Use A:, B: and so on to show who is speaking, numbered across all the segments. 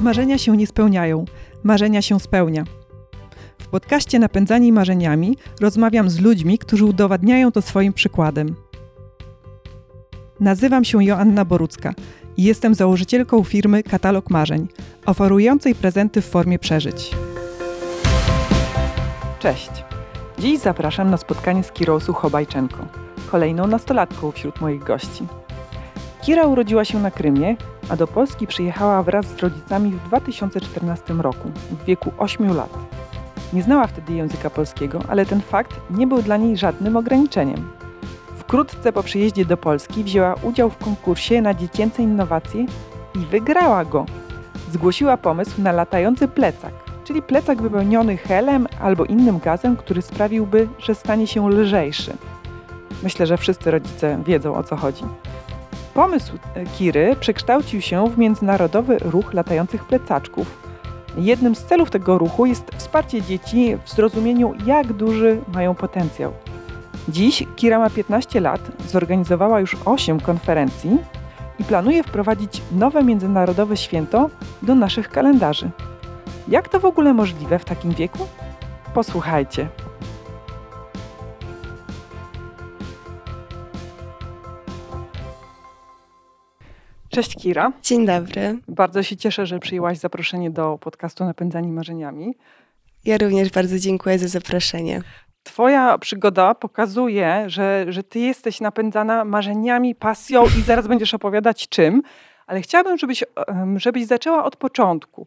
A: Marzenia się nie spełniają, marzenia się spełnia. W podcaście Napędzani Marzeniami rozmawiam z ludźmi, którzy udowadniają to swoim przykładem. Nazywam się Joanna Borucka i jestem założycielką firmy Katalog Marzeń, oferującej prezenty w formie przeżyć. Cześć! Dziś zapraszam na spotkanie z Kirą Suchobajczenką, kolejną nastolatką wśród moich gości. Kira urodziła się na Krymie, a do Polski przyjechała wraz z rodzicami w 2014 roku, w wieku 8 lat. Nie znała wtedy języka polskiego, ale ten fakt nie był dla niej żadnym ograniczeniem. Wkrótce po przyjeździe do Polski wzięła udział w konkursie na dziecięce innowacje i wygrała go. Zgłosiła pomysł na latający plecak, czyli plecak wypełniony helem albo innym gazem, który sprawiłby, że stanie się lżejszy. Myślę, że wszyscy rodzice wiedzą o co chodzi. Pomysł e, Kiry przekształcił się w międzynarodowy ruch latających plecaczków. Jednym z celów tego ruchu jest wsparcie dzieci w zrozumieniu, jak duży mają potencjał. Dziś Kira ma 15 lat, zorganizowała już 8 konferencji i planuje wprowadzić nowe międzynarodowe święto do naszych kalendarzy. Jak to w ogóle możliwe w takim wieku? Posłuchajcie. Cześć Kira.
B: Dzień dobry.
A: Bardzo się cieszę, że przyjęłaś zaproszenie do podcastu Napędzani Marzeniami.
B: Ja również bardzo dziękuję za zaproszenie.
A: Twoja przygoda pokazuje, że, że ty jesteś napędzana marzeniami, pasją i zaraz będziesz opowiadać czym, ale chciałabym, żebyś, żebyś zaczęła od początku.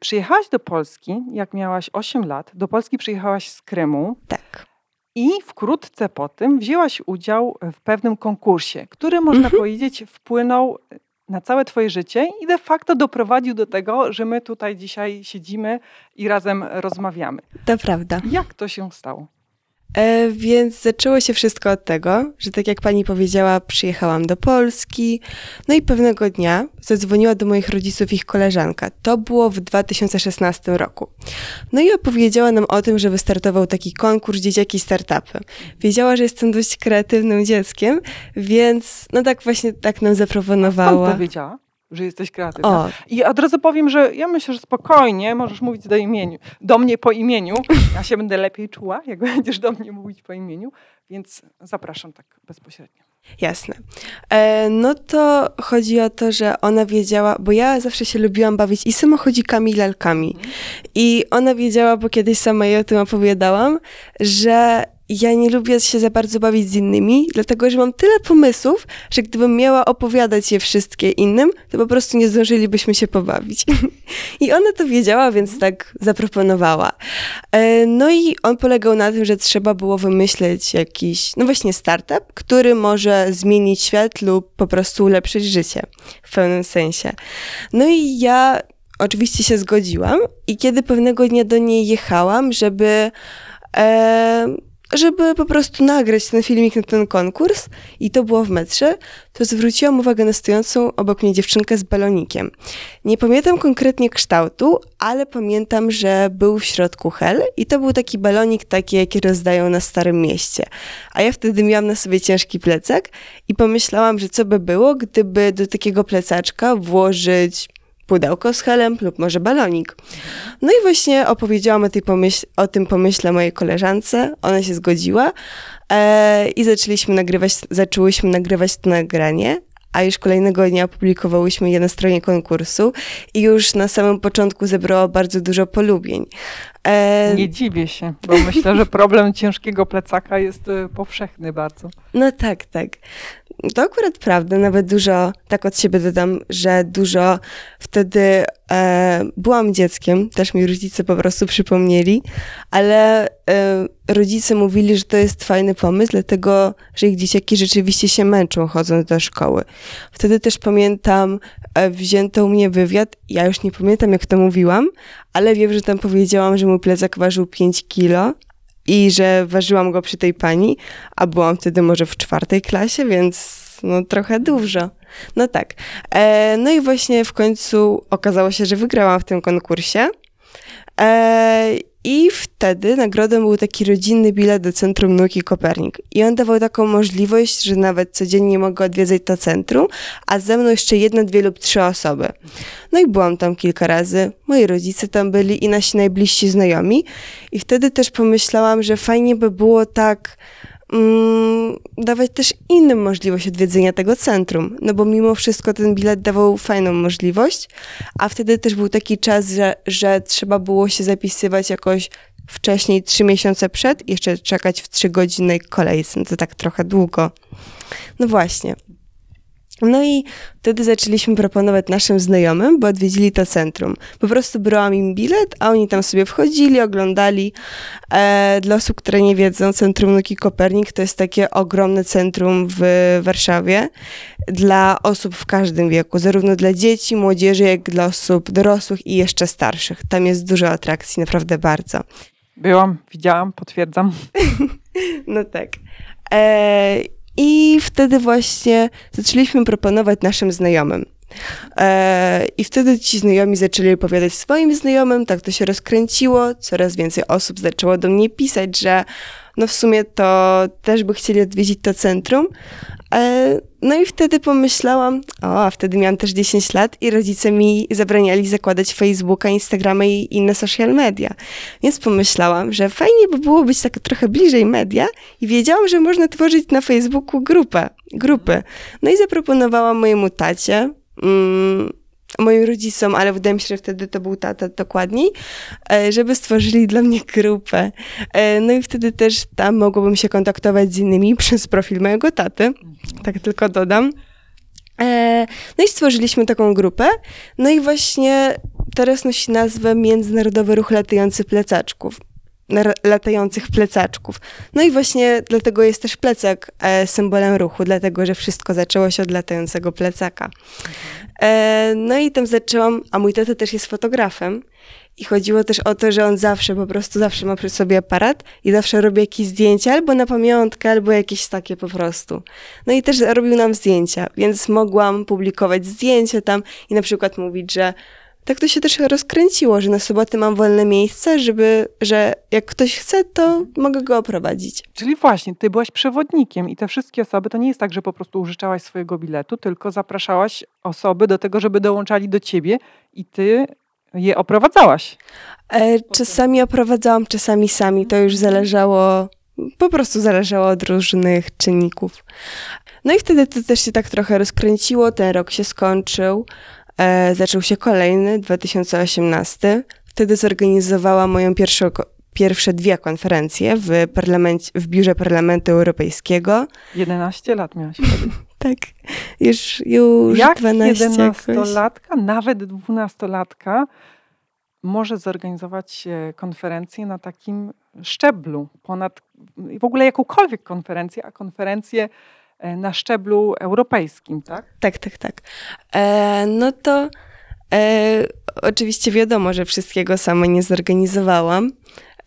A: Przyjechałaś do Polski, jak miałaś 8 lat. Do Polski przyjechałaś z Krymu.
B: Tak.
A: I wkrótce po tym wzięłaś udział w pewnym konkursie, który można mhm. powiedzieć wpłynął na całe Twoje życie i de facto doprowadził do tego, że my tutaj dzisiaj siedzimy i razem rozmawiamy.
B: To prawda.
A: Jak to się stało?
B: E, więc zaczęło się wszystko od tego, że tak jak pani powiedziała, przyjechałam do Polski, no i pewnego dnia zadzwoniła do moich rodziców ich koleżanka. To było w 2016 roku. No i opowiedziała nam o tym, że wystartował taki konkurs Dzieciaki Startupy. Wiedziała, że jestem dość kreatywnym dzieckiem, więc no tak właśnie tak nam zaproponowała.
A: Skąd to wiedziała? Że jesteś kreatywna. O. I od razu powiem, że ja myślę, że spokojnie możesz mówić do imieniu, do mnie po imieniu. Ja się będę lepiej czuła, jak będziesz do mnie mówić po imieniu, więc zapraszam tak bezpośrednio.
B: Jasne. E, no to chodzi o to, że ona wiedziała, bo ja zawsze się lubiłam bawić i samochodzikami, i lalkami. Mhm. I ona wiedziała, bo kiedyś sama jej o tym opowiadałam, że ja nie lubię się za bardzo bawić z innymi, dlatego że mam tyle pomysłów, że gdybym miała opowiadać je wszystkie innym, to po prostu nie zdążylibyśmy się pobawić. I ona to wiedziała, więc tak zaproponowała. E, no i on polegał na tym, że trzeba było wymyśleć jakiś, no właśnie startup, który może zmienić świat lub po prostu ulepszyć życie w pewnym sensie. No i ja oczywiście się zgodziłam i kiedy pewnego dnia do niej jechałam, żeby e, żeby po prostu nagrać ten filmik na ten konkurs i to było w metrze, to zwróciłam uwagę na stojącą obok mnie dziewczynkę z balonikiem. Nie pamiętam konkretnie kształtu, ale pamiętam, że był w środku hel i to był taki balonik taki, jaki rozdają na Starym Mieście. A ja wtedy miałam na sobie ciężki plecak i pomyślałam, że co by było, gdyby do takiego plecaczka włożyć pudełko z helem lub może balonik. No i właśnie opowiedziałam o, tej pomyśl, o tym pomyśle mojej koleżance, ona się zgodziła e, i zaczęliśmy nagrywać, zaczęłyśmy nagrywać to nagranie, a już kolejnego dnia opublikowałyśmy je na stronie konkursu i już na samym początku zebrało bardzo dużo polubień.
A: E... Nie dziwię się, bo myślę, że problem ciężkiego plecaka jest e, powszechny bardzo.
B: No tak, tak. To akurat prawda, nawet dużo, tak od siebie dodam, że dużo wtedy e, byłam dzieckiem, też mi rodzice po prostu przypomnieli, ale e, rodzice mówili, że to jest fajny pomysł, dlatego, że ich dzieciaki rzeczywiście się męczą chodząc do szkoły. Wtedy też pamiętam, e, wzięto u mnie wywiad, ja już nie pamiętam jak to mówiłam, ale wiem, że tam powiedziałam, że mój plecak ważył 5 kilo, i że ważyłam go przy tej pani, a byłam wtedy może w czwartej klasie, więc no trochę dużo. No tak. E, no i właśnie w końcu okazało się, że wygrałam w tym konkursie. E, I wtedy nagrodą był taki rodzinny bilet do Centrum Nauki Kopernik. I on dawał taką możliwość, że nawet codziennie mogę odwiedzać to centrum, a ze mną jeszcze jedna, dwie lub trzy osoby. No i byłam tam kilka razy. Moi rodzice tam byli i nasi najbliżsi znajomi. I wtedy też pomyślałam, że fajnie by było tak mm, dawać też innym możliwość odwiedzenia tego centrum, no bo mimo wszystko ten bilet dawał fajną możliwość, a wtedy też był taki czas, że, że trzeba było się zapisywać jakoś wcześniej, trzy miesiące przed, jeszcze czekać w trzygodzinnej kolejce, no to tak trochę długo. No właśnie. No i wtedy zaczęliśmy proponować naszym znajomym, bo odwiedzili to centrum. Po prostu brałam im bilet, a oni tam sobie wchodzili, oglądali. E, dla osób, które nie wiedzą, Centrum Nuki Kopernik to jest takie ogromne centrum w Warszawie dla osób w każdym wieku, zarówno dla dzieci, młodzieży, jak i dla osób dorosłych i jeszcze starszych. Tam jest dużo atrakcji, naprawdę bardzo.
A: Byłam, widziałam, potwierdzam.
B: no tak. E, i wtedy właśnie zaczęliśmy proponować naszym znajomym. E, I wtedy ci znajomi zaczęli opowiadać swoim znajomym, tak to się rozkręciło, coraz więcej osób zaczęło do mnie pisać, że no w sumie to też by chcieli odwiedzić to centrum. E, no i wtedy pomyślałam, o, a wtedy miałam też 10 lat i rodzice mi zabraniali zakładać Facebooka, Instagrama i inne social media. Więc pomyślałam, że fajnie by było być tak trochę bliżej media i wiedziałam, że można tworzyć na Facebooku grupę, grupy. No i zaproponowałam mojemu tacie, mm, moim rodzicom, ale wydaje mi się, że wtedy to był tata dokładniej, e, żeby stworzyli dla mnie grupę. E, no i wtedy też tam mogłabym się kontaktować z innymi przez profil mojego taty. Tak tylko dodam. E, no i stworzyliśmy taką grupę. No i właśnie teraz nosi nazwę Międzynarodowy Ruch Latający Plecaczków latających plecaczków. No i właśnie dlatego jest też plecak e, symbolem ruchu, dlatego że wszystko zaczęło się od latającego plecaka. E, no i tam zaczęłam, a mój tata też jest fotografem i chodziło też o to, że on zawsze, po prostu zawsze ma przy sobie aparat i zawsze robi jakieś zdjęcia, albo na pamiątkę, albo jakieś takie po prostu. No i też robił nam zdjęcia, więc mogłam publikować zdjęcia tam i na przykład mówić, że tak to się też rozkręciło, że na soboty mam wolne miejsce, żeby, że jak ktoś chce, to mogę go oprowadzić.
A: Czyli właśnie, ty byłaś przewodnikiem i te wszystkie osoby, to nie jest tak, że po prostu użyczałaś swojego biletu, tylko zapraszałaś osoby do tego, żeby dołączali do ciebie i ty je oprowadzałaś.
B: E, czasami oprowadzałam, czasami sami. To już zależało, po prostu zależało od różnych czynników. No i wtedy to też się tak trochę rozkręciło, ten rok się skończył. E, zaczął się kolejny, 2018. Wtedy zorganizowała moją pierwszą, pierwsze dwie konferencje w, w Biurze Parlamentu Europejskiego.
A: 11 lat miałaś wtedy.
B: tak, już, już
A: Jak
B: 12
A: 11-latka, nawet 12-latka może zorganizować konferencję na takim szczeblu, ponad w ogóle jakąkolwiek konferencję, a konferencję E, na szczeblu europejskim, tak?
B: Tak, tak, tak. E, no to e, oczywiście wiadomo, że wszystkiego sama nie zorganizowałam.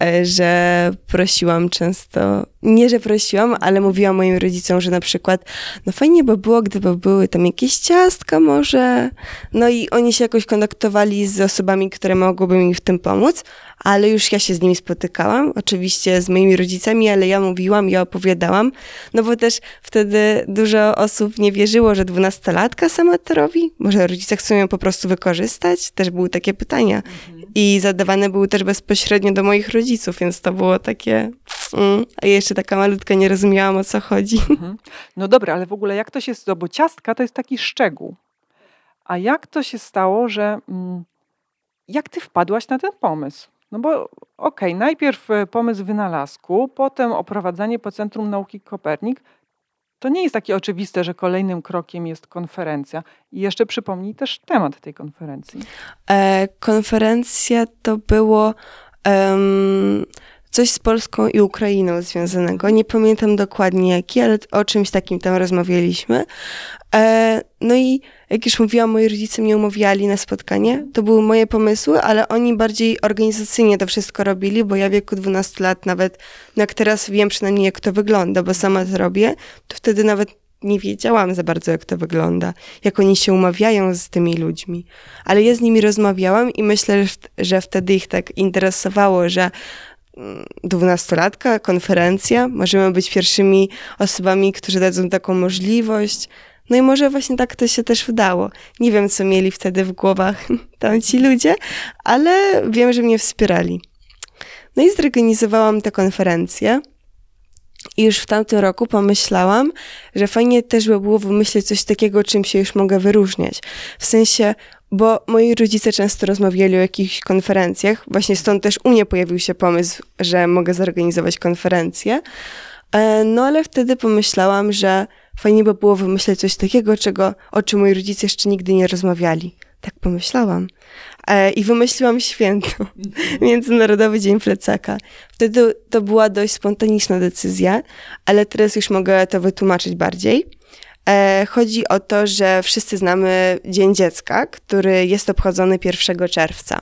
B: E, że prosiłam często, nie że prosiłam, ale mówiłam moim rodzicom, że na przykład, no fajnie by było, gdyby były tam jakieś ciastka może. No i oni się jakoś kontaktowali z osobami, które mogłyby mi w tym pomóc, ale już ja się z nimi spotykałam, oczywiście z moimi rodzicami, ale ja mówiłam, ja opowiadałam, no bo też wtedy dużo osób nie wierzyło, że dwunastolatka sama to robi. Może rodzice chcą ją po prostu wykorzystać? Też były takie pytania. I zadawane były też bezpośrednio do moich rodziców, więc to było takie. Mm, a jeszcze taka malutka nie rozumiałam o co chodzi. Mhm.
A: No dobra, ale w ogóle jak to się stało? Bo ciastka to jest taki szczegół. A jak to się stało, że. Mm, jak ty wpadłaś na ten pomysł? No bo okej, okay, najpierw e, pomysł wynalazku, potem oprowadzanie po Centrum Nauki Kopernik, to nie jest takie oczywiste, że kolejnym krokiem jest konferencja. I jeszcze przypomnij też temat tej konferencji.
B: E, konferencja to było um, coś z Polską i Ukrainą związanego. Nie pamiętam dokładnie jaki, ale o czymś takim tam rozmawialiśmy. E, no i jak już mówiłam, moi rodzice mnie umawiali na spotkanie. To były moje pomysły, ale oni bardziej organizacyjnie to wszystko robili, bo ja w wieku 12 lat nawet, no jak teraz wiem przynajmniej jak to wygląda, bo sama to robię, to wtedy nawet nie wiedziałam za bardzo, jak to wygląda, jak oni się umawiają z tymi ludźmi. Ale ja z nimi rozmawiałam i myślę, że wtedy ich tak interesowało, że dwunastolatka, konferencja, możemy być pierwszymi osobami, którzy dadzą taką możliwość. No i może właśnie tak to się też udało. Nie wiem, co mieli wtedy w głowach tamci ludzie, ale wiem, że mnie wspierali. No i zorganizowałam tę konferencję. I już w tamtym roku pomyślałam, że fajnie też by było wymyślić coś takiego, czym się już mogę wyróżniać. W sensie, bo moi rodzice często rozmawiali o jakichś konferencjach, właśnie stąd też u mnie pojawił się pomysł, że mogę zorganizować konferencję. E, no ale wtedy pomyślałam, że fajnie by było wymyśleć coś takiego, czego, o czym moi rodzice jeszcze nigdy nie rozmawiali. Tak pomyślałam. E, I wymyśliłam święto, Międzynarodowy Dzień Plecaka. Wtedy to była dość spontaniczna decyzja, ale teraz już mogę to wytłumaczyć bardziej. E, chodzi o to, że wszyscy znamy Dzień Dziecka, który jest obchodzony 1 czerwca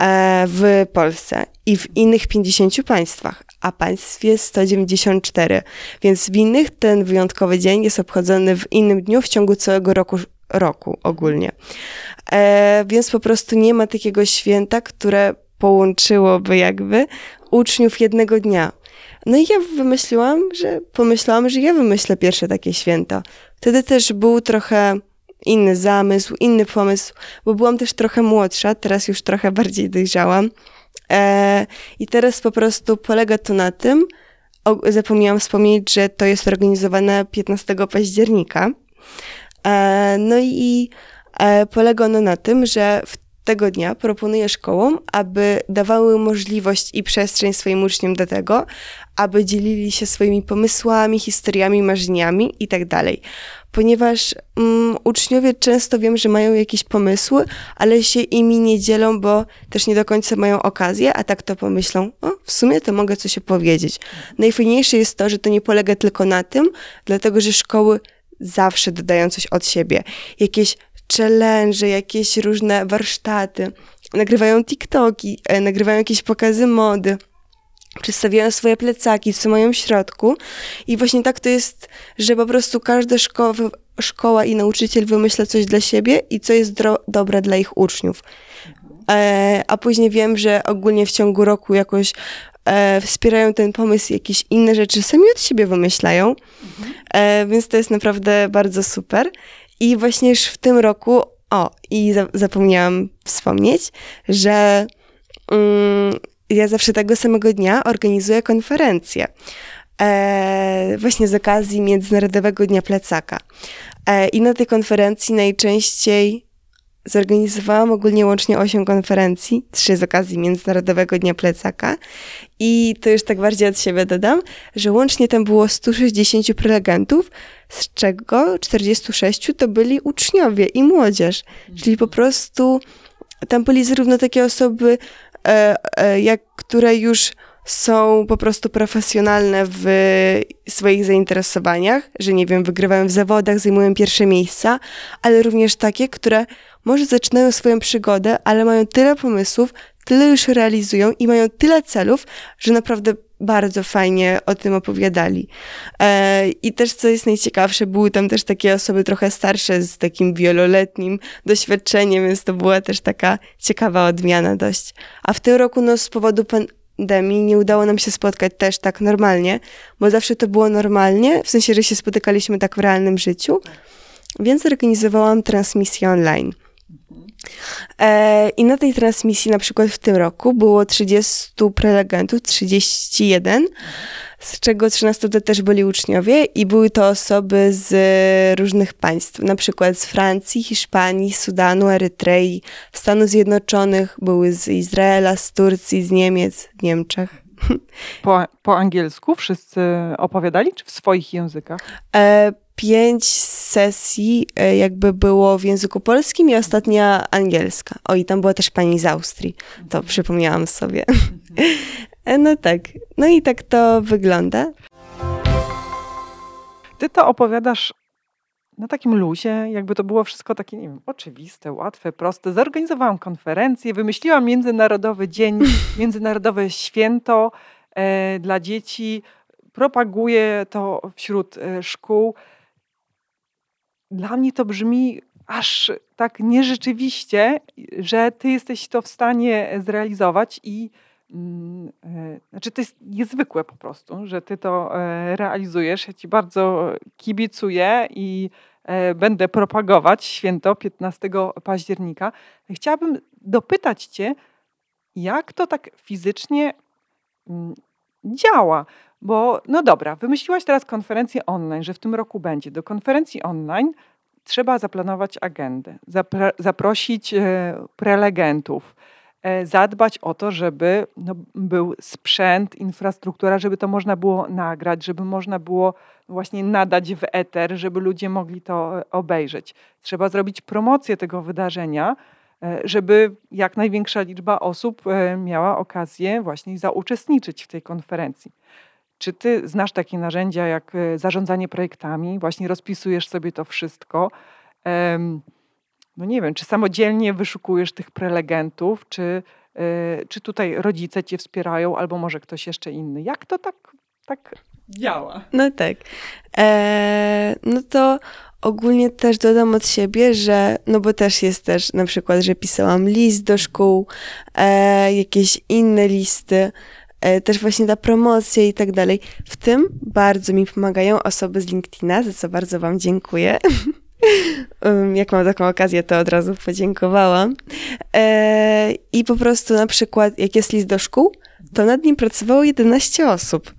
B: e, w Polsce i w innych 50 państwach, a państw jest 194, więc w innych ten wyjątkowy dzień jest obchodzony w innym dniu w ciągu całego roku, roku ogólnie. E, więc po prostu nie ma takiego święta, które połączyłoby jakby uczniów jednego dnia. No i ja wymyśliłam, że pomyślałam, że ja wymyślę pierwsze takie święto. Wtedy też był trochę inny zamysł, inny pomysł, bo byłam też trochę młodsza, teraz już trochę bardziej dojrzałam. E, I teraz po prostu polega to na tym, o, zapomniałam wspomnieć, że to jest organizowane 15 października. E, no i e, polega ono na tym, że w tego dnia proponuję szkołom, aby dawały możliwość i przestrzeń swoim uczniom do tego, aby dzielili się swoimi pomysłami, historiami, marzeniami itd. Tak Ponieważ um, uczniowie często wiem, że mają jakieś pomysły, ale się imi nie dzielą, bo też nie do końca mają okazję, a tak to pomyślą, o, w sumie to mogę coś opowiedzieć. Najfajniejsze jest to, że to nie polega tylko na tym, dlatego że szkoły zawsze dodają coś od siebie. Jakieś challenge, jakieś różne warsztaty, nagrywają TikToki, e, nagrywają jakieś pokazy mody przedstawiają swoje plecaki, co mają w środku. I właśnie tak to jest, że po prostu każda szkoła, szkoła i nauczyciel wymyśla coś dla siebie i co jest dro- dobre dla ich uczniów. E, a później wiem, że ogólnie w ciągu roku jakoś e, wspierają ten pomysł, jakieś inne rzeczy sami od siebie wymyślają. E, więc to jest naprawdę bardzo super. I właśnie już w tym roku, o, i za, zapomniałam wspomnieć, że mm, ja zawsze tego samego dnia organizuję konferencję. E, właśnie z okazji Międzynarodowego Dnia Plecaka. E, I na tej konferencji najczęściej zorganizowałam ogólnie łącznie 8 konferencji, trzy z okazji Międzynarodowego Dnia Plecaka. I to już tak bardziej od siebie dodam, że łącznie tam było 160 prelegentów, z czego 46 to byli uczniowie i młodzież. Czyli po prostu tam byli zarówno takie osoby, e, e, jak, które już są po prostu profesjonalne w swoich zainteresowaniach, że nie wiem, wygrywają w zawodach, zajmują pierwsze miejsca, ale również takie, które może zaczynają swoją przygodę, ale mają tyle pomysłów, tyle już realizują i mają tyle celów, że naprawdę bardzo fajnie o tym opowiadali. E, I też, co jest najciekawsze, były tam też takie osoby trochę starsze z takim wieloletnim doświadczeniem, więc to była też taka ciekawa odmiana dość. A w tym roku, no, z powodu pandemii nie udało nam się spotkać też tak normalnie, bo zawsze to było normalnie, w sensie, że się spotykaliśmy tak w realnym życiu, więc zorganizowałam transmisję online. E, I na tej transmisji, na przykład w tym roku, było 30 prelegentów, 31, z czego 13 to też byli uczniowie i były to osoby z różnych państw, na przykład z Francji, Hiszpanii, Sudanu, Erytrei, Stanów Zjednoczonych, były z Izraela, z Turcji, z Niemiec, Niemczech.
A: Po, po angielsku wszyscy opowiadali, czy w swoich językach?
B: E, pięć sesji e, jakby było w języku polskim i ostatnia angielska. O, i tam była też pani z Austrii. To przypomniałam sobie. E, no tak. No i tak to wygląda.
A: Ty to opowiadasz na takim luzie, jakby to było wszystko takie, nie wiem, oczywiste, łatwe, proste. Zorganizowałam konferencję, wymyśliłam Międzynarodowy Dzień, Międzynarodowe Święto e, dla dzieci, propaguję to wśród e, szkół. Dla mnie to brzmi aż tak nierzeczywiście, że ty jesteś to w stanie zrealizować i mm, e, znaczy to jest niezwykłe po prostu, że ty to e, realizujesz. Ja ci bardzo kibicuję i e, będę propagować święto 15 października. Chciałabym dopytać cię, jak to tak fizycznie mm, działa? Bo no dobra, wymyśliłaś teraz konferencję online, że w tym roku będzie. Do konferencji online trzeba zaplanować agendę, zapra- zaprosić e, prelegentów, e, zadbać o to, żeby no, był sprzęt, infrastruktura, żeby to można było nagrać, żeby można było właśnie nadać w eter, żeby ludzie mogli to e, obejrzeć. Trzeba zrobić promocję tego wydarzenia, żeby jak największa liczba osób miała okazję właśnie zauczestniczyć w tej konferencji. Czy ty znasz takie narzędzia jak e, zarządzanie projektami? Właśnie rozpisujesz sobie to wszystko. No nie wiem, czy samodzielnie wyszukujesz tych prelegentów, czy, e, czy tutaj rodzice cię wspierają, albo może ktoś jeszcze inny. Jak to tak, tak działa?
B: No tak. Eee, no to ogólnie też dodam od siebie, że, no bo też jest też na przykład, że pisałam list do szkół, e, jakieś inne listy, też właśnie ta promocja i tak dalej. W tym bardzo mi pomagają osoby z LinkedIna, za co bardzo Wam dziękuję. Jak mam taką okazję, to od razu podziękowałam. E, I po prostu na przykład, jak jest list do szkół, to nad nim pracowało 11 osób,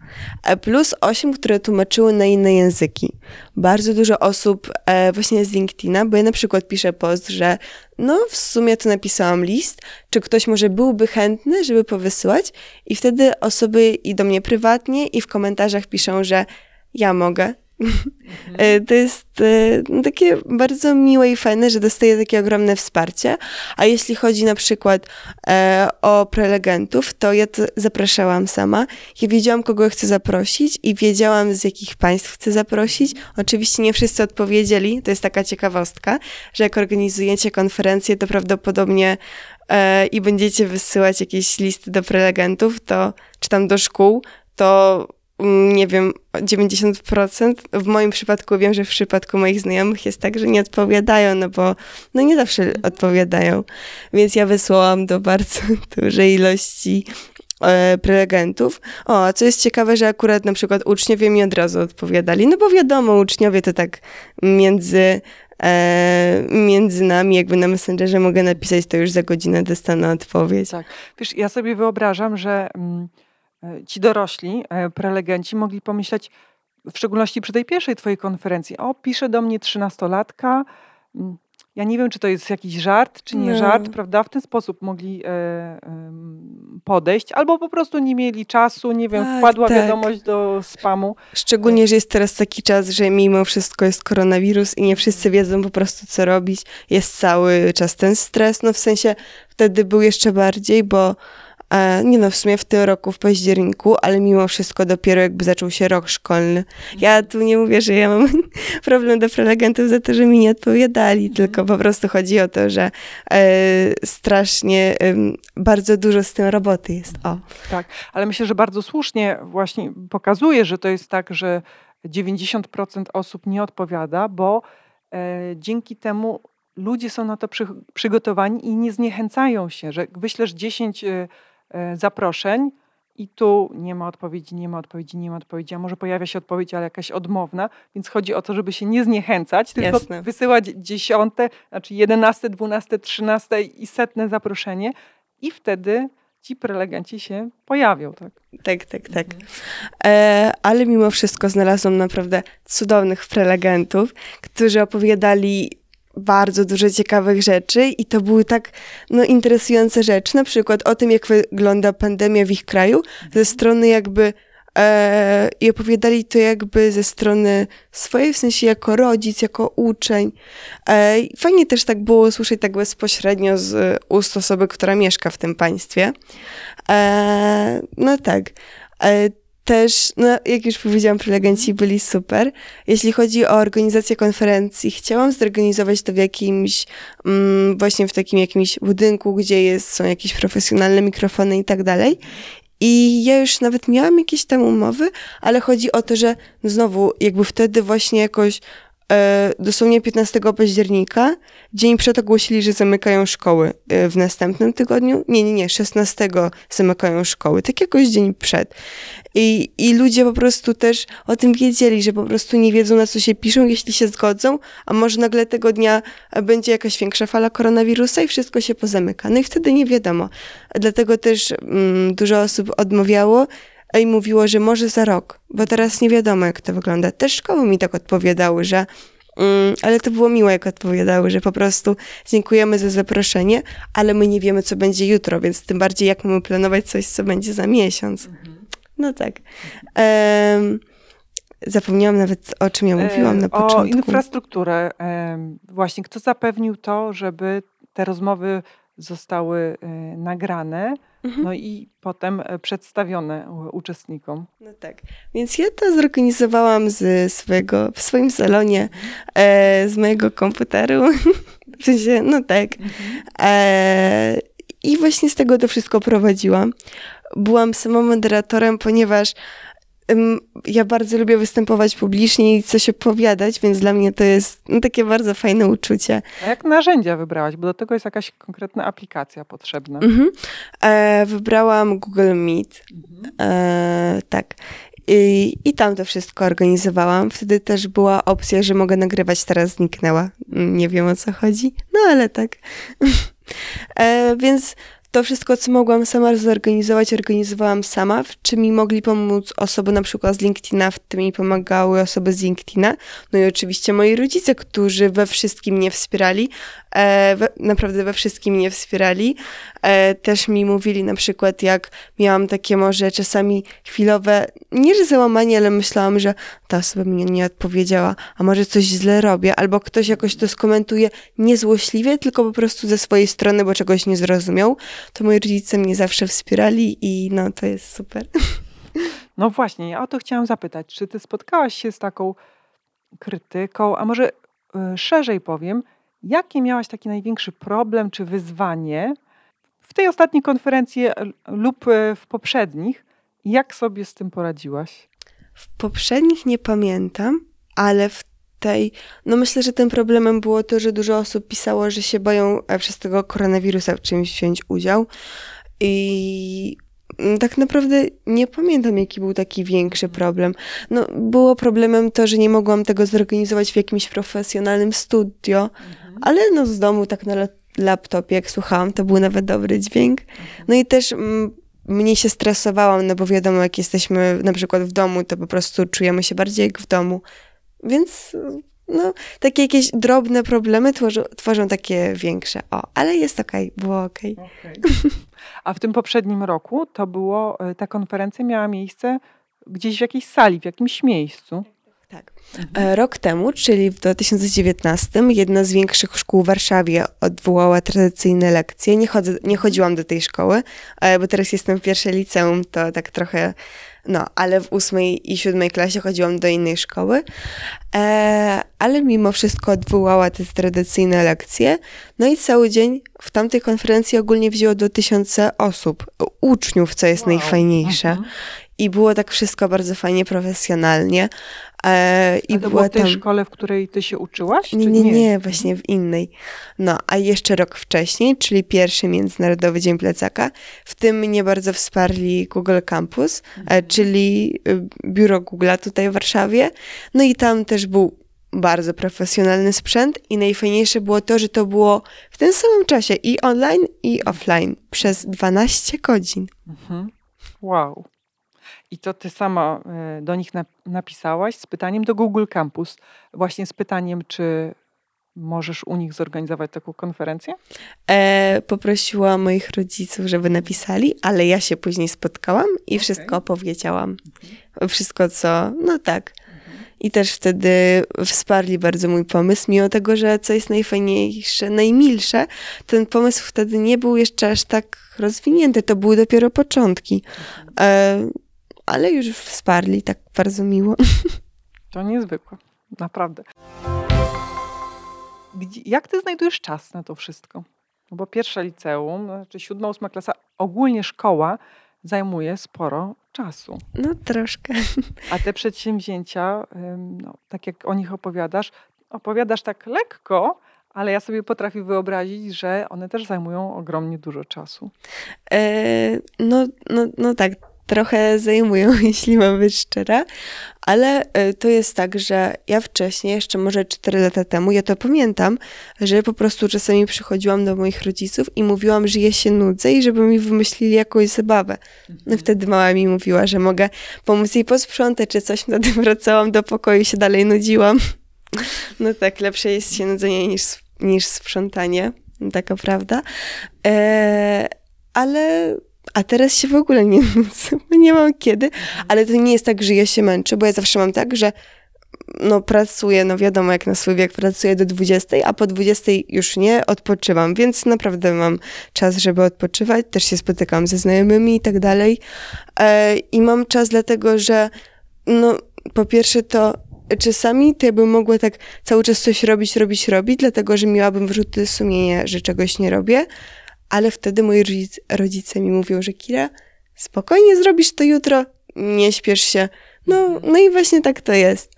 B: plus 8, które tłumaczyły na inne języki. Bardzo dużo osób e, właśnie z LinkedIna, bo ja na przykład piszę post, że no w sumie to napisałam list, czy ktoś może byłby chętny, żeby powysyłać i wtedy osoby i do mnie prywatnie i w komentarzach piszą, że ja mogę, Mhm. To jest e, no, takie bardzo miłe i fajne, że dostaję takie ogromne wsparcie. A jeśli chodzi na przykład e, o prelegentów, to ja to zapraszałam sama. Ja wiedziałam, kogo chcę zaprosić i wiedziałam, z jakich państw chcę zaprosić. Oczywiście nie wszyscy odpowiedzieli. To jest taka ciekawostka, że jak organizujecie konferencję, to prawdopodobnie e, i będziecie wysyłać jakieś listy do prelegentów, to czy tam do szkół, to nie wiem, 90%. W moim przypadku wiem, że w przypadku moich znajomych jest tak, że nie odpowiadają, no bo no nie zawsze odpowiadają. Więc ja wysłałam do bardzo dużej ilości e, prelegentów. O, a co jest ciekawe, że akurat na przykład uczniowie mi od razu odpowiadali, no bo wiadomo, uczniowie to tak między e, między nami, jakby na Messengerze mogę napisać, to już za godzinę dostanę odpowiedź.
A: Tak. Wiesz, ja sobie wyobrażam, że... Mm ci dorośli, e, prelegenci mogli pomyśleć, w szczególności przy tej pierwszej twojej konferencji, o, pisze do mnie trzynastolatka, mm, ja nie wiem, czy to jest jakiś żart, czy nie no. żart, prawda? W ten sposób mogli e, e, podejść, albo po prostu nie mieli czasu, nie wiem, tak, wpadła tak. wiadomość do spamu.
B: Szczególnie, że jest teraz taki czas, że mimo wszystko jest koronawirus i nie wszyscy wiedzą po prostu, co robić. Jest cały czas ten stres, no w sensie wtedy był jeszcze bardziej, bo E, nie no, w sumie w tym roku, w październiku, ale mimo wszystko dopiero jakby zaczął się rok szkolny. Ja tu nie mówię, że ja mam problem do prelegentów za to, że mi nie odpowiadali, mhm. tylko po prostu chodzi o to, że e, strasznie e, bardzo dużo z tym roboty jest. O.
A: Tak, ale myślę, że bardzo słusznie właśnie pokazuje, że to jest tak, że 90% osób nie odpowiada, bo e, dzięki temu ludzie są na to przy, przygotowani i nie zniechęcają się, że wyślesz 10 E, zaproszeń i tu nie ma odpowiedzi, nie ma odpowiedzi, nie ma odpowiedzi, a może pojawia się odpowiedź, ale jakaś odmowna, więc chodzi o to, żeby się nie zniechęcać, tylko Jasne. wysyłać dziesiąte, znaczy jedenaste, dwunaste, trzynaste i setne zaproszenie i wtedy ci prelegenci się pojawią, tak?
B: Tak, tak, tak. Mhm. E, ale mimo wszystko znalazłam naprawdę cudownych prelegentów, którzy opowiadali bardzo dużo ciekawych rzeczy i to były tak no, interesujące rzeczy, na przykład o tym, jak wygląda pandemia w ich kraju, ze strony jakby e, i opowiadali to jakby ze strony swojej, w sensie jako rodzic, jako uczeń. E, fajnie też tak było słyszeć tak bezpośrednio z ust osoby, która mieszka w tym państwie. E, no tak. Też, no jak już powiedziałam, prelegenci byli super. Jeśli chodzi o organizację konferencji, chciałam zorganizować to w jakimś, mm, właśnie w takim jakimś budynku, gdzie jest, są jakieś profesjonalne mikrofony i tak dalej. I ja już nawet miałam jakieś tam umowy, ale chodzi o to, że no znowu, jakby wtedy właśnie jakoś dosłownie 15 października, dzień przed ogłosili, że zamykają szkoły e, w następnym tygodniu. Nie, nie, nie, 16 zamykają szkoły, tak jakoś dzień przed. I, I ludzie po prostu też o tym wiedzieli, że po prostu nie wiedzą, na co się piszą, jeśli się zgodzą, a może nagle tego dnia będzie jakaś większa fala koronawirusa i wszystko się pozamyka. No i wtedy nie wiadomo. Dlatego też mm, dużo osób odmawiało i mówiło, że może za rok, bo teraz nie wiadomo, jak to wygląda. Też szkoły mi tak odpowiadały, że mm, ale to było miłe, jak odpowiadały, że po prostu dziękujemy za zaproszenie, ale my nie wiemy, co będzie jutro, więc tym bardziej jak mamy planować coś, co będzie za miesiąc. Mhm. No tak. Um, zapomniałam nawet, o czym ja mówiłam na początku.
A: O infrastrukturę. Właśnie, kto zapewnił to, żeby te rozmowy zostały e, nagrane, mhm. no i potem e, przedstawione uczestnikom.
B: No tak. Więc ja to zorganizowałam z swojego, w swoim salonie, e, z mojego komputeru. w sensie, no tak. Mhm. E, I właśnie z tego to wszystko prowadziłam. Byłam samą moderatorem, ponieważ ja bardzo lubię występować publicznie i coś opowiadać, więc dla mnie to jest no, takie bardzo fajne uczucie.
A: A jak narzędzia wybrałaś? Bo do tego jest jakaś konkretna aplikacja potrzebna. Mhm.
B: E, wybrałam Google Meet. Mhm. E, tak. I, I tam to wszystko organizowałam. Wtedy też była opcja, że mogę nagrywać, teraz zniknęła. Nie wiem o co chodzi, no ale tak. e, więc to wszystko, co mogłam sama zorganizować, organizowałam sama, w czym mi mogli pomóc osoby na przykład z LinkedIna, w tym mi pomagały osoby z LinkedIna, no i oczywiście moi rodzice, którzy we wszystkim mnie wspierali, e, we, naprawdę we wszystkim mnie wspierali. E, też mi mówili na przykład, jak miałam takie może czasami chwilowe, nie że załamanie, ale myślałam, że ta osoba mi nie odpowiedziała, a może coś źle robię, albo ktoś jakoś to skomentuje niezłośliwie, tylko po prostu ze swojej strony, bo czegoś nie zrozumiał, to moi rodzice mnie zawsze wspierali i no to jest super.
A: No właśnie, ja o to chciałam zapytać, czy ty spotkałaś się z taką krytyką, a może y, szerzej powiem, jaki miałaś taki największy problem czy wyzwanie w tej ostatniej konferencji lub y, w poprzednich? Jak sobie z tym poradziłaś?
B: W poprzednich nie pamiętam, ale w tej, no myślę, że tym problemem było to, że dużo osób pisało, że się boją e, przez tego koronawirusa w czymś wziąć udział. I mm, tak naprawdę nie pamiętam, jaki był taki większy problem. No, było problemem to, że nie mogłam tego zorganizować w jakimś profesjonalnym studio, mhm. ale no z domu tak na laptopie, jak słuchałam, to był nawet dobry dźwięk. No i też mm, mniej się stresowałam, no bo wiadomo, jak jesteśmy na przykład w domu, to po prostu czujemy się bardziej jak w domu. Więc no, takie jakieś drobne problemy tworzą, tworzą takie większe. O, ale jest okej, okay, było okej. Okay. okay.
A: A w tym poprzednim roku to było, e, ta konferencja miała miejsce gdzieś w jakiejś sali, w jakimś miejscu.
B: Tak. Mhm. Rok temu, czyli w 2019, jedna z większych szkół w Warszawie odwołała tradycyjne lekcje. Nie, chodzę, nie chodziłam do tej szkoły, e, bo teraz jestem w pierwszej liceum, to tak trochę no, ale w ósmej i siódmej klasie chodziłam do innej szkoły, e, ale mimo wszystko odwołała te tradycyjne lekcje. No i cały dzień w tamtej konferencji ogólnie wzięło do tysiące osób, uczniów, co jest wow. najfajniejsze. Mhm. I było tak wszystko bardzo fajnie, profesjonalnie.
A: E, i to było w tej tam... szkole, w której ty się uczyłaś?
B: Nie, nie, nie, nie, właśnie w innej. No, a jeszcze rok wcześniej, czyli pierwszy Międzynarodowy Dzień Plecaka, w tym mnie bardzo wsparli Google Campus, e, mhm. czyli y, biuro Google'a tutaj w Warszawie. No i tam też był bardzo profesjonalny sprzęt i najfajniejsze było to, że to było w tym samym czasie i online, i offline przez 12 godzin. Mhm.
A: Wow. I to ty sama e, do nich napisałaś z pytaniem do Google Campus, właśnie z pytaniem, czy możesz u nich zorganizować taką konferencję?
B: E, poprosiłam moich rodziców, żeby napisali, ale ja się później spotkałam i okay. wszystko opowiedziałam. Mhm. Wszystko, co, no tak. Mhm. I też wtedy wsparli bardzo mój pomysł, mimo tego, że co jest najfajniejsze, najmilsze, ten pomysł wtedy nie był jeszcze aż tak rozwinięty, to były dopiero początki. Mhm. E, ale już wsparli tak bardzo miło.
A: To niezwykłe, naprawdę. Jak ty znajdujesz czas na to wszystko? No bo pierwsza liceum, znaczy siódma, ósma klasa, ogólnie szkoła zajmuje sporo czasu.
B: No troszkę.
A: A te przedsięwzięcia, no, tak jak o nich opowiadasz, opowiadasz tak lekko, ale ja sobie potrafię wyobrazić, że one też zajmują ogromnie dużo czasu.
B: E, no, no, no tak, trochę zajmują, jeśli mam być szczera, ale e, to jest tak, że ja wcześniej, jeszcze może 4 lata temu, ja to pamiętam, że po prostu czasami przychodziłam do moich rodziców i mówiłam, że ja się nudzę i żeby mi wymyślili jakąś zabawę. No mhm. wtedy mama mi mówiła, że mogę pomóc jej posprzątać czy coś, wtedy wracałam do pokoju i się dalej nudziłam. No tak, lepsze jest się nudzenie niż, niż sprzątanie, taka prawda. E, ale a teraz się w ogóle nie nudzę, nie mam kiedy, ale to nie jest tak, że ja się męczę, bo ja zawsze mam tak, że no pracuję, no wiadomo jak na swój wiek pracuję do 20, a po 20 już nie, odpoczywam, więc naprawdę mam czas, żeby odpoczywać, też się spotykam ze znajomymi i tak dalej. E, i mam czas dlatego, że no po pierwsze to czasami to ja bym mogła tak cały czas coś robić, robić, robić, dlatego, że miałabym wyrzuty sumienia, że czegoś nie robię, ale wtedy moi rodzice, mi mówią, że Kira, spokojnie zrobisz to jutro, nie śpiesz się. No, no i właśnie tak to jest.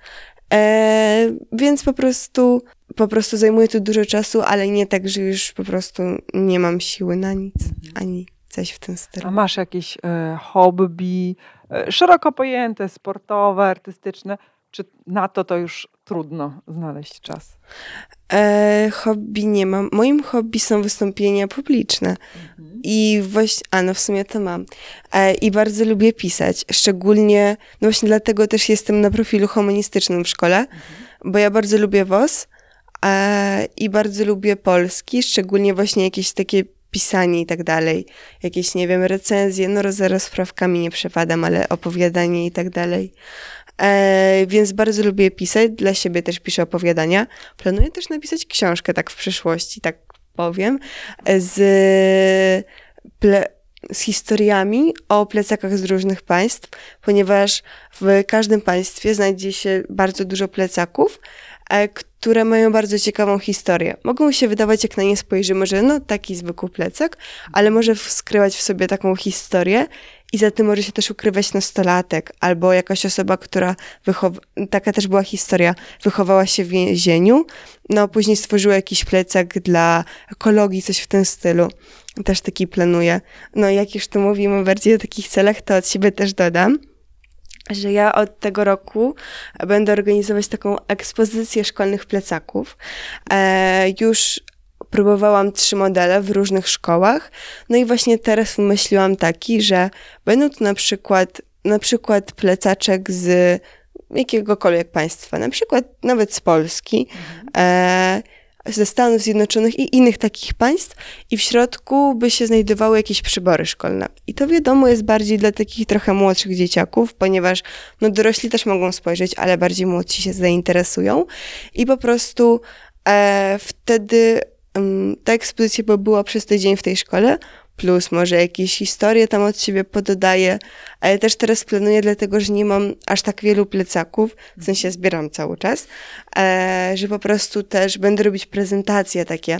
B: E, więc po prostu, po prostu zajmuje to dużo czasu, ale nie tak, że już po prostu nie mam siły na nic, mhm. ani coś w tym stylu.
A: A masz jakieś e, hobby, e, szeroko pojęte, sportowe, artystyczne, czy na to to już trudno znaleźć czas?
B: E, hobby nie mam. Moim hobby są wystąpienia publiczne. Mhm. I właśnie, a no w sumie to mam. E, I bardzo lubię pisać. Szczególnie, no właśnie dlatego też jestem na profilu humanistycznym w szkole, mhm. bo ja bardzo lubię WOS e, i bardzo lubię polski, szczególnie właśnie jakieś takie pisanie i tak dalej. Jakieś, nie wiem, recenzje, no za rozprawkami nie przepadam, ale opowiadanie i tak dalej. E, więc bardzo lubię pisać, dla siebie też piszę opowiadania. Planuję też napisać książkę tak w przyszłości, tak powiem, z, ple, z historiami o plecakach z różnych państw, ponieważ w każdym państwie znajdzie się bardzo dużo plecaków, e, które mają bardzo ciekawą historię. Mogą się wydawać, jak na nie spojrzymy, że no taki zwykły plecak, ale może skrywać w sobie taką historię i za tym może się też ukrywać nastolatek albo jakaś osoba, która wychowa... Taka też była historia. Wychowała się w więzieniu, no później stworzyła jakiś plecak dla ekologii, coś w tym stylu. Też taki planuję. No jak już tu mówimy bardziej o takich celach, to od siebie też dodam, że ja od tego roku będę organizować taką ekspozycję szkolnych plecaków. E, już próbowałam trzy modele w różnych szkołach. No i właśnie teraz wymyśliłam taki, że będą to na przykład, na przykład plecaczek z jakiegokolwiek państwa, na przykład nawet z Polski, mhm. e, ze Stanów Zjednoczonych i innych takich państw i w środku by się znajdowały jakieś przybory szkolne. I to wiadomo jest bardziej dla takich trochę młodszych dzieciaków, ponieważ no dorośli też mogą spojrzeć, ale bardziej młodsi się zainteresują i po prostu e, wtedy ta ekspozycja by była przez tydzień w tej szkole, plus może jakieś historie tam od siebie pododaję, ale też teraz planuję, dlatego że nie mam aż tak wielu plecaków, w sensie zbieram cały czas, e, że po prostu też będę robić prezentacje takie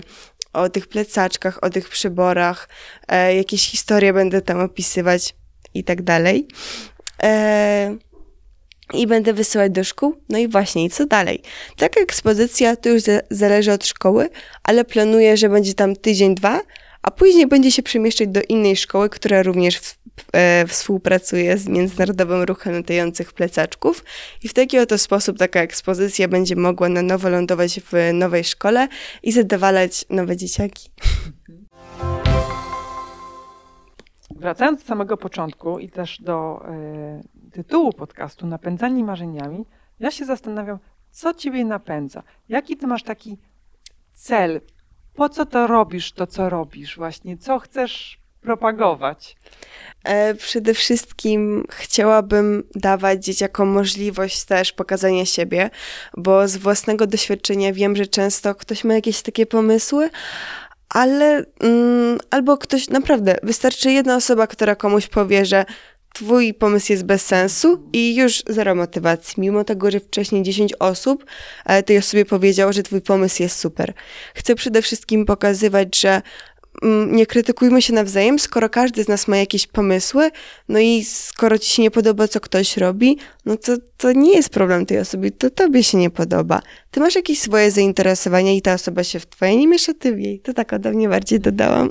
B: o tych plecaczkach, o tych przyborach, e, jakieś historie będę tam opisywać i tak dalej. I będę wysyłać do szkół. No i właśnie, co dalej? Taka ekspozycja to już zależy od szkoły, ale planuję, że będzie tam tydzień, dwa, a później będzie się przemieszczać do innej szkoły, która również w, e, współpracuje z Międzynarodowym Ruchem Latających Plecaczków. I w taki oto sposób taka ekspozycja będzie mogła na nowo lądować w nowej szkole i zadowalać nowe dzieciaki.
A: Wracając do samego początku i też do y, tytułu podcastu Napędzani marzeniami, ja się zastanawiam, co ciebie napędza? Jaki ty masz taki cel? Po co to robisz, to co robisz właśnie? Co chcesz propagować?
B: E, przede wszystkim chciałabym dawać dzieciakom możliwość też pokazania siebie, bo z własnego doświadczenia wiem, że często ktoś ma jakieś takie pomysły, ale mm, albo ktoś naprawdę, wystarczy jedna osoba, która komuś powie, że twój pomysł jest bez sensu i już zero motywacji, mimo tego, że wcześniej 10 osób tej osobie powiedziało, że twój pomysł jest super. Chcę przede wszystkim pokazywać, że nie krytykujmy się nawzajem, skoro każdy z nas ma jakieś pomysły, no i skoro ci się nie podoba, co ktoś robi, no to, to nie jest problem tej osoby, to tobie się nie podoba. Ty masz jakieś swoje zainteresowania i ta osoba się w twoje nie miesza, ty w jej. To tak ode mnie bardziej dodałam.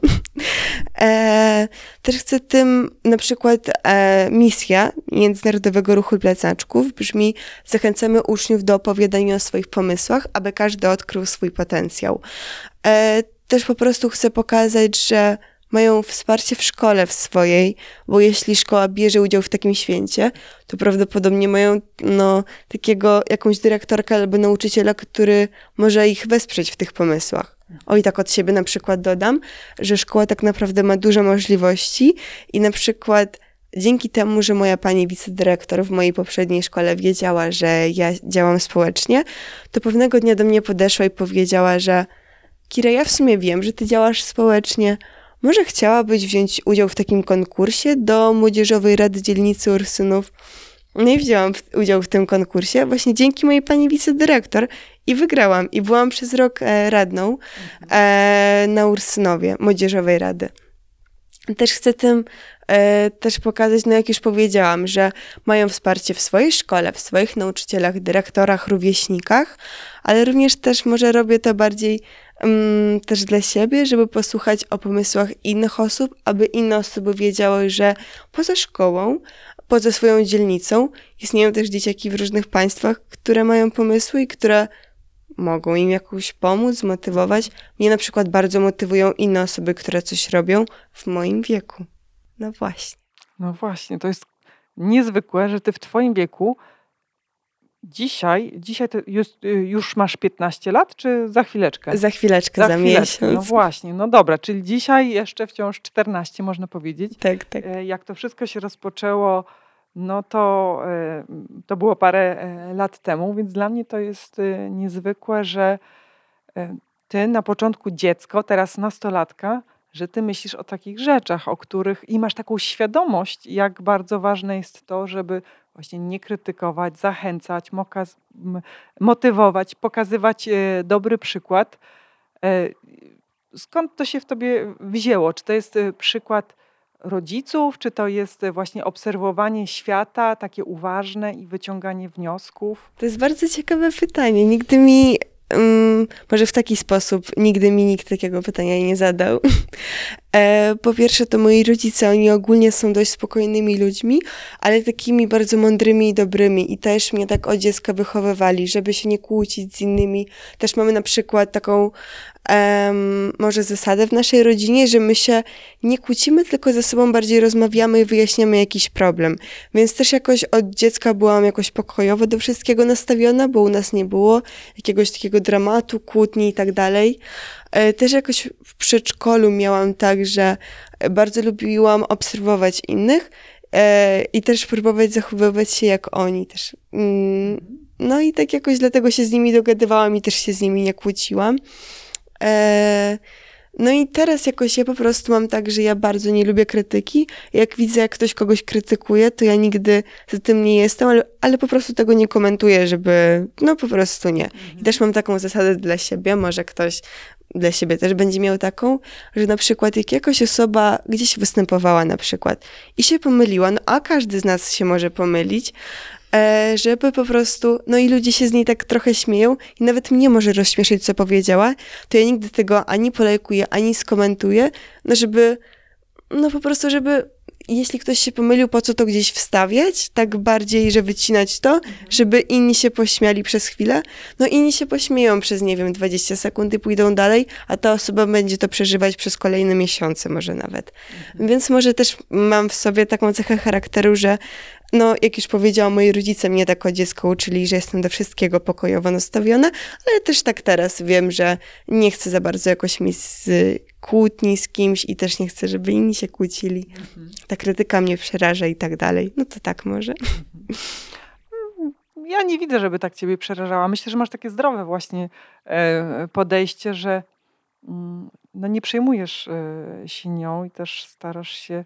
B: e, też chcę tym, na przykład e, misja Międzynarodowego Ruchu Plecaczków brzmi zachęcamy uczniów do opowiadania o swoich pomysłach, aby każdy odkrył swój potencjał. E, też po prostu chcę pokazać, że mają wsparcie w szkole w swojej, bo jeśli szkoła bierze udział w takim święcie, to prawdopodobnie mają no, takiego jakąś dyrektorkę albo nauczyciela, który może ich wesprzeć w tych pomysłach. O i tak od siebie na przykład dodam, że szkoła tak naprawdę ma dużo możliwości i na przykład dzięki temu, że moja pani wicedyrektor w mojej poprzedniej szkole wiedziała, że ja działam społecznie, to pewnego dnia do mnie podeszła i powiedziała, że Kira, ja w sumie wiem, że ty działasz społecznie. Może chciałabyś wziąć udział w takim konkursie do Młodzieżowej Rady Dzielnicy Ursynów? No i wzięłam udział w tym konkursie właśnie dzięki mojej pani wicedyrektor i wygrałam. I byłam przez rok e, radną e, na Ursynowie, Młodzieżowej Rady. Też chcę tym też pokazać, no jak już powiedziałam, że mają wsparcie w swojej szkole, w swoich nauczycielach, dyrektorach, rówieśnikach, ale również też może robię to bardziej um, też dla siebie, żeby posłuchać o pomysłach innych osób, aby inne osoby wiedziały, że poza szkołą, poza swoją dzielnicą istnieją też dzieciaki w różnych państwach, które mają pomysły i które mogą im jakoś pomóc, zmotywować. Mnie na przykład bardzo motywują inne osoby, które coś robią w moim wieku. No właśnie.
A: No właśnie, to jest niezwykłe, że ty w twoim wieku dzisiaj, dzisiaj już, już, masz 15 lat, czy za chwileczkę?
B: Za chwileczkę, za, za miesiąc.
A: No właśnie, no dobra, czyli dzisiaj jeszcze wciąż 14, można powiedzieć.
B: Tak, tak.
A: E, jak to wszystko się rozpoczęło, no to, e, to było parę e, lat temu, więc dla mnie to jest niezwykłe, że ty na początku dziecko, teraz nastolatka, że ty myślisz o takich rzeczach, o których i masz taką świadomość, jak bardzo ważne jest to, żeby właśnie nie krytykować, zachęcać, motywować, pokazywać e, dobry przykład. E, skąd to się w tobie wzięło? Czy to jest e, przykład rodziców, czy to jest właśnie obserwowanie świata, takie uważne i wyciąganie wniosków?
B: To jest bardzo ciekawe pytanie. Nigdy mi Um, może w taki sposób. Nigdy mi nikt takiego pytania nie zadał. E, po pierwsze, to moi rodzice, oni ogólnie są dość spokojnymi ludźmi, ale takimi bardzo mądrymi i dobrymi. I też mnie tak od dziecka wychowywali, żeby się nie kłócić z innymi. Też mamy na przykład taką może zasadę w naszej rodzinie, że my się nie kłócimy, tylko ze sobą bardziej rozmawiamy i wyjaśniamy jakiś problem. Więc też jakoś od dziecka byłam jakoś pokojowo do wszystkiego nastawiona, bo u nas nie było jakiegoś takiego dramatu, kłótni i tak dalej. E, też jakoś w przedszkolu miałam tak, że bardzo lubiłam obserwować innych e, i też próbować zachowywać się jak oni też. Mm, no i tak jakoś dlatego się z nimi dogadywałam i też się z nimi nie kłóciłam. E, no i teraz jakoś ja po prostu mam tak, że ja bardzo nie lubię krytyki. Jak widzę, jak ktoś kogoś krytykuje, to ja nigdy za tym nie jestem, ale, ale po prostu tego nie komentuję, żeby, no po prostu nie. I też mam taką zasadę dla siebie, może ktoś dla siebie też będzie miał taką, że na przykład jak jakaś osoba gdzieś występowała na przykład i się pomyliła, no a każdy z nas się może pomylić, E, żeby po prostu, no i ludzie się z niej tak trochę śmieją i nawet mnie może rozśmieszyć, co powiedziała, to ja nigdy tego ani polajkuję, ani skomentuję, no żeby, no po prostu, żeby jeśli ktoś się pomylił, po co to gdzieś wstawiać, tak bardziej, że wycinać to, mhm. żeby inni się pośmiali przez chwilę. No inni się pośmieją przez, nie wiem, 20 sekund i pójdą dalej, a ta osoba będzie to przeżywać przez kolejne miesiące może nawet. Mhm. Więc może też mam w sobie taką cechę charakteru, że no, jak już powiedziałam, moi rodzice mnie tak o dziecko uczyli, że jestem do wszystkiego pokojowo nastawiona, ale też tak teraz wiem, że nie chcę za bardzo jakoś mieć kłótni z kimś i też nie chcę, żeby inni się kłócili. Mhm. Ta krytyka mnie przeraża i tak dalej. No to tak może.
A: Mhm. Ja nie widzę, żeby tak ciebie przerażała. Myślę, że masz takie zdrowe właśnie e, podejście, że mm, no nie przejmujesz e, się nią i też starasz się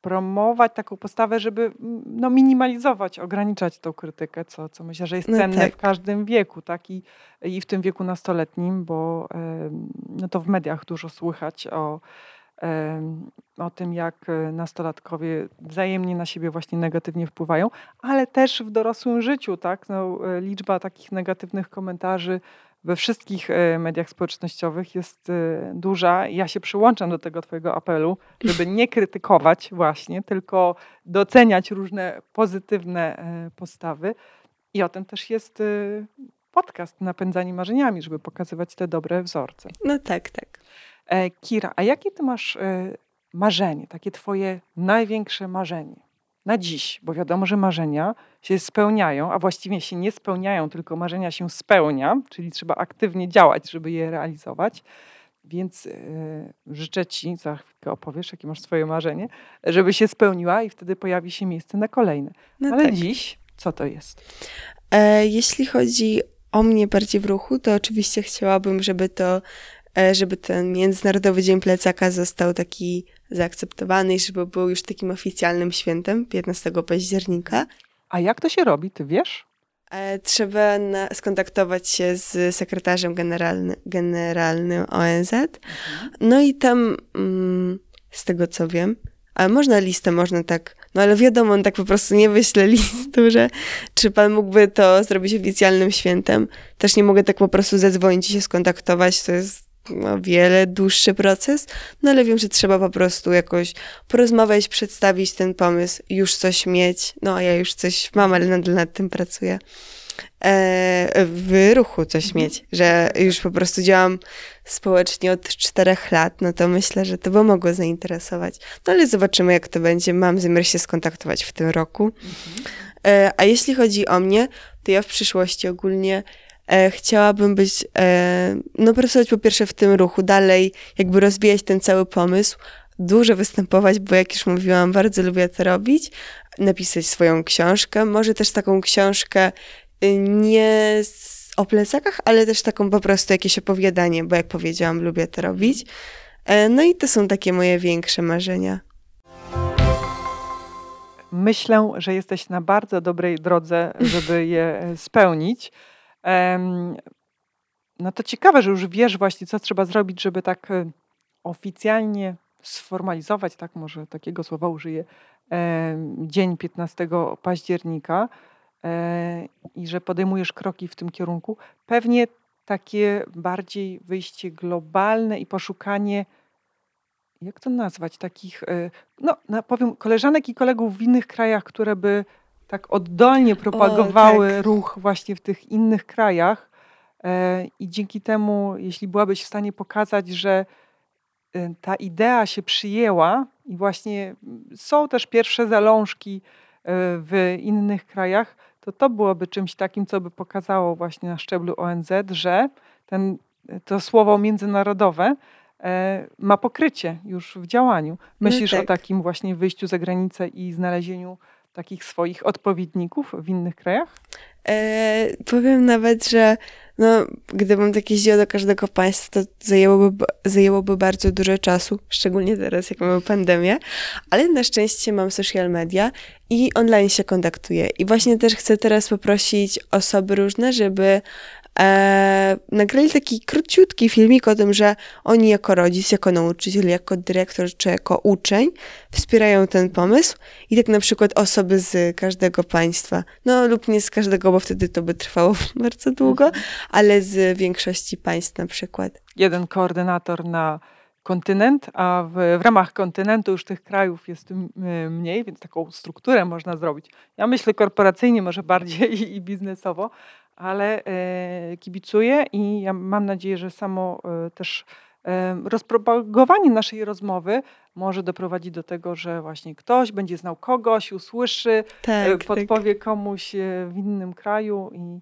A: promować taką postawę, żeby no, minimalizować, ograniczać tą krytykę, co, co myślę, że jest
B: No
A: cenne
B: tak.
A: w każdym wieku, tak? I, I w tym wieku nastoletnim, bo no to w mediach dużo słychać o, o tym, jak e, nastolatkowie wzajemnie na siebie właśnie negatywnie wpływają, ale też w dorosłym życiu, tak? No, e, liczba takich negatywnych komentarzy we wszystkich e, mediach społecznościowych jest e, duża. Ja się przyłączam do tego Twojego apelu, żeby nie krytykować właśnie, tylko doceniać różne pozytywne e, postawy. I o tym też jest podcast Napędzani Marzeniami, żeby pokazywać te dobre wzorce.
B: No tak, tak.
A: Kira, a jakie Ty masz marzenie, takie Twoje największe marzenie na dziś? Bo wiadomo, że marzenia się spełniają, a właściwie się nie spełniają, tylko marzenia się spełnia, czyli trzeba aktywnie działać, żeby je realizować. Więc e, życzę Ci, za chwilkę opowiesz, jakie masz swoje marzenie, żeby się spełniła i wtedy pojawi się miejsce na kolejne.
B: No
A: Ale
B: tak.
A: dziś, co to jest?
B: E, jeśli chodzi o mnie bardziej w ruchu, to oczywiście chciałabym, żeby to, e, żeby ten Międzynarodowy Dzień Plecaka został taki zaakceptowany i żeby był już takim oficjalnym świętem 15 października.
A: A jak to się robi, Ty wiesz?
B: E, Trzeba na, skontaktować się z sekretarzem generalny, generalnym ONZ. No i tam, mm, z tego co wiem, ale można listę, można tak, no ale wiadomo, on tak po prostu nie wyśle listu, że czy pan mógłby to zrobić oficjalnym świętem. Też nie mogę tak po prostu zadzwonić i się skontaktować, to jest no, wiele dłuższy proces, no ale wiem, że trzeba po prostu jakoś porozmawiać, przedstawić ten pomysł, już coś mieć. No a ja już coś mam, ale nadal nad tym pracuję. E, w ruchu coś mieć, że już po prostu działam społecznie od czterech lat, no to myślę, że to by mogło zainteresować. No ale zobaczymy, jak to będzie. Mam zamiar się skontaktować w tym roku. E, a jeśli chodzi o mnie, to ja w przyszłości ogólnie e, chciałabym być, e, no pracować po pierwsze w tym ruchu, dalej jakby rozwijać ten cały pomysł, dużo występować, bo jak już mówiłam, bardzo lubię to robić, napisać swoją książkę, może też taką książkę y, nie z, o plecakach, ale też taką po prostu jakieś opowiadanie, bo jak powiedziałam, lubię to robić. E, no i to są takie moje większe marzenia.
A: Myślę, że jesteś na bardzo dobrej drodze, żeby je spełnić. No to ciekawe, że już wiesz właśnie, co trzeba zrobić, żeby tak e, oficjalnie sformalizować, tak może takiego słowa użyję, dzień 15 października e, i że podejmujesz kroki w tym kierunku. Pewnie takie bardziej wyjście globalne i poszukanie, jak to nazwać, takich, e, no powiem, koleżanek i kolegów w innych krajach, które by tak oddolnie propagowały
B: tak.
A: ruch właśnie w tych innych krajach. E, I dzięki temu, jeśli byłabyś w stanie pokazać, że e, ta idea się przyjęła i właśnie mm, są też pierwsze zalążki e, w innych krajach, to to byłoby czymś takim, co by pokazało właśnie na szczeblu ONZ, że ten, to słowo międzynarodowe ma pokrycie już w działaniu. Myślisz o
B: tak.
A: takim właśnie wyjściu za granicę i znalezieniu takich swoich odpowiedników w innych krajach?
B: E, powiem nawet, że no, gdybym tak jeździła do każdego państwa, to zajęłoby, zajęłoby bardzo dużo czasu, szczególnie teraz, jak mamy pandemię, ale na szczęście mam social media i online się kontaktuję. I właśnie też chcę teraz poprosić osoby różne, żeby e, nagrali taki króciutki filmik o tym, że oni jako rodzic, jako nauczyciel, jako dyrektor czy jako uczeń wspierają ten pomysł i tak na przykład osoby z każdego państwa, no lub nie z każdego, bo wtedy to by trwało bardzo długo, ale z większości państw na przykład.
A: jeden koordynator na kontynent, a w, w ramach kontynentu już tych krajów jest mniej, więc taką strukturę można zrobić. Ja myślę korporacyjnie, może bardziej i, i biznesowo, ale e, kibicuję i ja mam nadzieję, że samo e, też e, rozpropagowanie naszej rozmowy może doprowadzić do tego, że właśnie ktoś będzie znał kogoś, usłyszy,
B: Tak, tak.
A: podpowie komuś e, w innym kraju i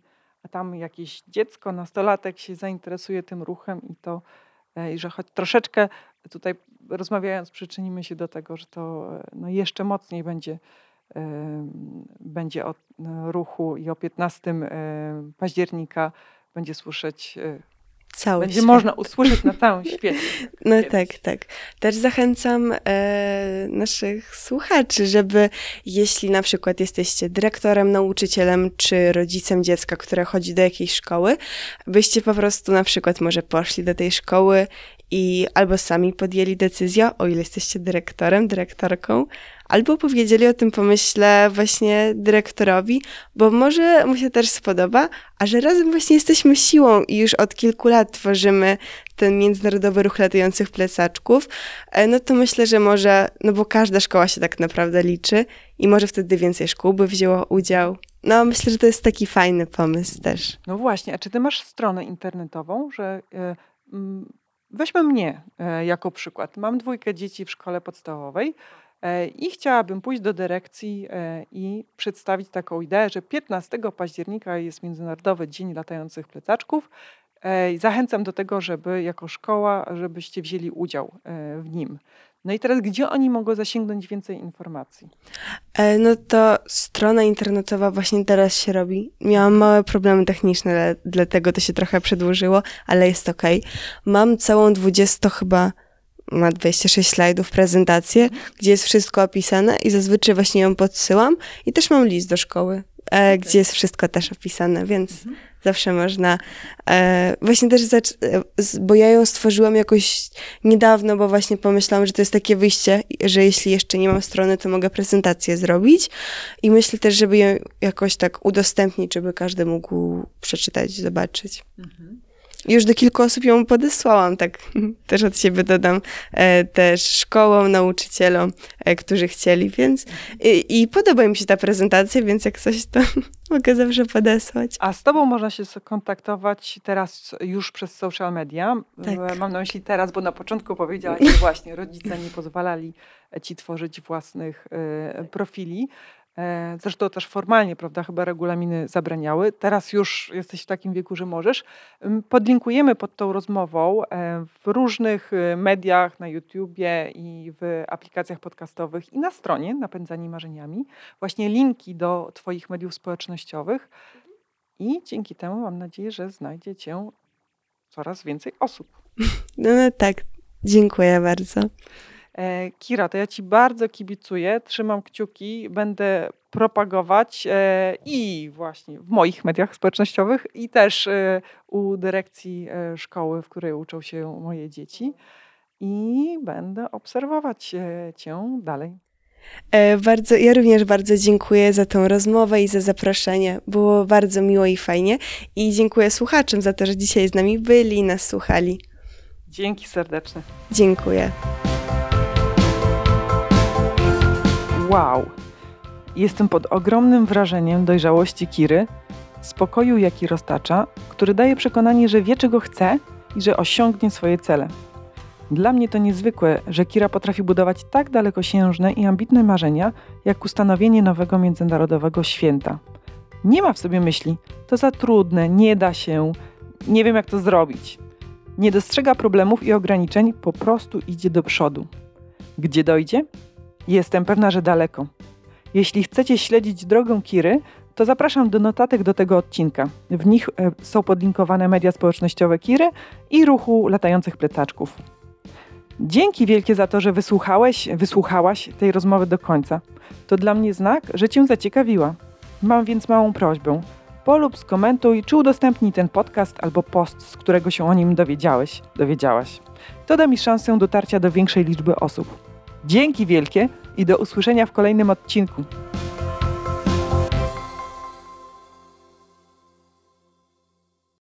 A: tam jakieś dziecko, nastolatek się zainteresuje tym ruchem i to, i że choć troszeczkę tutaj rozmawiając przyczynimy się do tego, że to no, jeszcze mocniej będzie, będzie o e, ruchu i o 15 e, października będzie słyszeć e,
B: Cały
A: Będzie można usłyszeć na całym świecie.
B: No tak, tak. Też zachęcam e, naszych słuchaczy, żeby jeśli na przykład jesteście dyrektorem, nauczycielem czy rodzicem dziecka, które chodzi do jakiejś szkoły, byście po prostu na przykład może poszli do tej szkoły i albo sami podjęli decyzję, o ile jesteście dyrektorem, dyrektorką, albo powiedzieli o tym pomyśle właśnie dyrektorowi, bo może mu się też spodoba, a że razem właśnie jesteśmy siłą i już od kilku lat tworzymy ten międzynarodowy ruch latających plecaczków, e, no to myślę, że może, no bo każda szkoła się tak naprawdę liczy i może wtedy więcej szkół by wzięło udział. No, myślę, że to jest taki fajny pomysł też.
A: No właśnie, a czy ty masz stronę internetową, że y, weźmy mnie y, jako przykład. Mam dwójkę dzieci w szkole podstawowej. E, I chciałabym pójść do dyrekcji e, i przedstawić taką ideę, że 15 października jest Międzynarodowy Dzień Latających Plecaczków. E, zachęcam do tego, żeby jako szkoła, żebyście wzięli udział w nim. No i teraz, gdzie oni mogą zasięgnąć więcej informacji?
B: No to strona internetowa właśnie teraz się robi. Miałam małe problemy techniczne, dlatego to się trochę przedłużyło, ale jest ok. Mam całą 20 chyba ma 26 slajdów prezentację, gdzie jest wszystko opisane i zazwyczaj właśnie ją podsyłam i też mam list do szkoły, e, okay. gdzie jest wszystko też opisane, więc mhm. zawsze można e, właśnie też, e, bo ja ją stworzyłam jakoś niedawno, bo właśnie pomyślałam, że to jest takie wyjście, że jeśli jeszcze nie mam strony, to mogę prezentację zrobić i myślę też, żeby ją jakoś tak udostępnić, żeby każdy mógł przeczytać, zobaczyć. Mhm. Już do kilku osób ją podesłałam, tak też od siebie dodam, e, też szkołom, nauczycielom, e, którzy chcieli, więc i, i podoba mi się ta prezentacja, więc jak coś, to mogę zawsze podesłać.
A: A z tobą można się skontaktować teraz już przez social media. Tak. Mam na myśli teraz, bo na początku powiedziałaś, że właśnie rodzice nie pozwalali ci tworzyć własnych profili. E, zresztą też formalnie, prawda, chyba regulaminy zabraniały. Teraz już jesteś w takim wieku, że możesz. Podlinkujemy pod tą rozmową e, w różnych y, mediach, na YouTubie i w aplikacjach podcastowych i na stronie Napędzani Marzeniami właśnie linki do Twoich mediów społecznościowych i dzięki temu mam nadzieję, że znajdzie Cię coraz więcej osób.
B: No, no tak, dziękuję bardzo.
A: E, Kira, to ja Ci bardzo kibicuję, trzymam kciuki, będę propagować e, i właśnie w moich mediach społecznościowych i też e, u dyrekcji szkoły, w której uczą się moje dzieci i będę obserwować Cię dalej.
B: Bardzo, ja również bardzo dziękuję za tę rozmowę i za zaproszenie. Było bardzo miło i fajnie. I dziękuję słuchaczom za to, że dzisiaj z nami byli i nas słuchali.
A: Dzięki serdeczne.
B: Dziękuję.
A: Wow! Jestem pod ogromnym wrażeniem dojrzałości Kiry, spokoju, jaki roztacza, który daje przekonanie, że wie, czego chce i że osiągnie swoje cele. Dla mnie to niezwykłe, że Kira potrafi budować tak dalekosiężne i ambitne marzenia, jak ustanowienie nowego międzynarodowego święta. Nie ma w sobie myśli, to za trudne, nie da się, nie wiem jak to zrobić. Nie dostrzega problemów i ograniczeń, po prostu idzie do przodu. Gdzie dojdzie? Jestem pewna, że daleko. Jeśli chcecie śledzić drogę Kiry, to zapraszam do notatek do tego odcinka. W nich e, są podlinkowane media społecznościowe Kiry i ruchu latających plecaczków. Dzięki wielkie za to, że wysłuchałeś, wysłuchałaś tej rozmowy do końca. To dla mnie znak, że Cię zaciekawiła. Mam więc małą prośbę. Polub, skomentuj, czy udostępnij ten podcast albo post, z którego się o nim dowiedziałeś, dowiedziałaś. To da mi szansę dotarcia do większej liczby osób. Dzięki wielkie i do usłyszenia w kolejnym odcinku.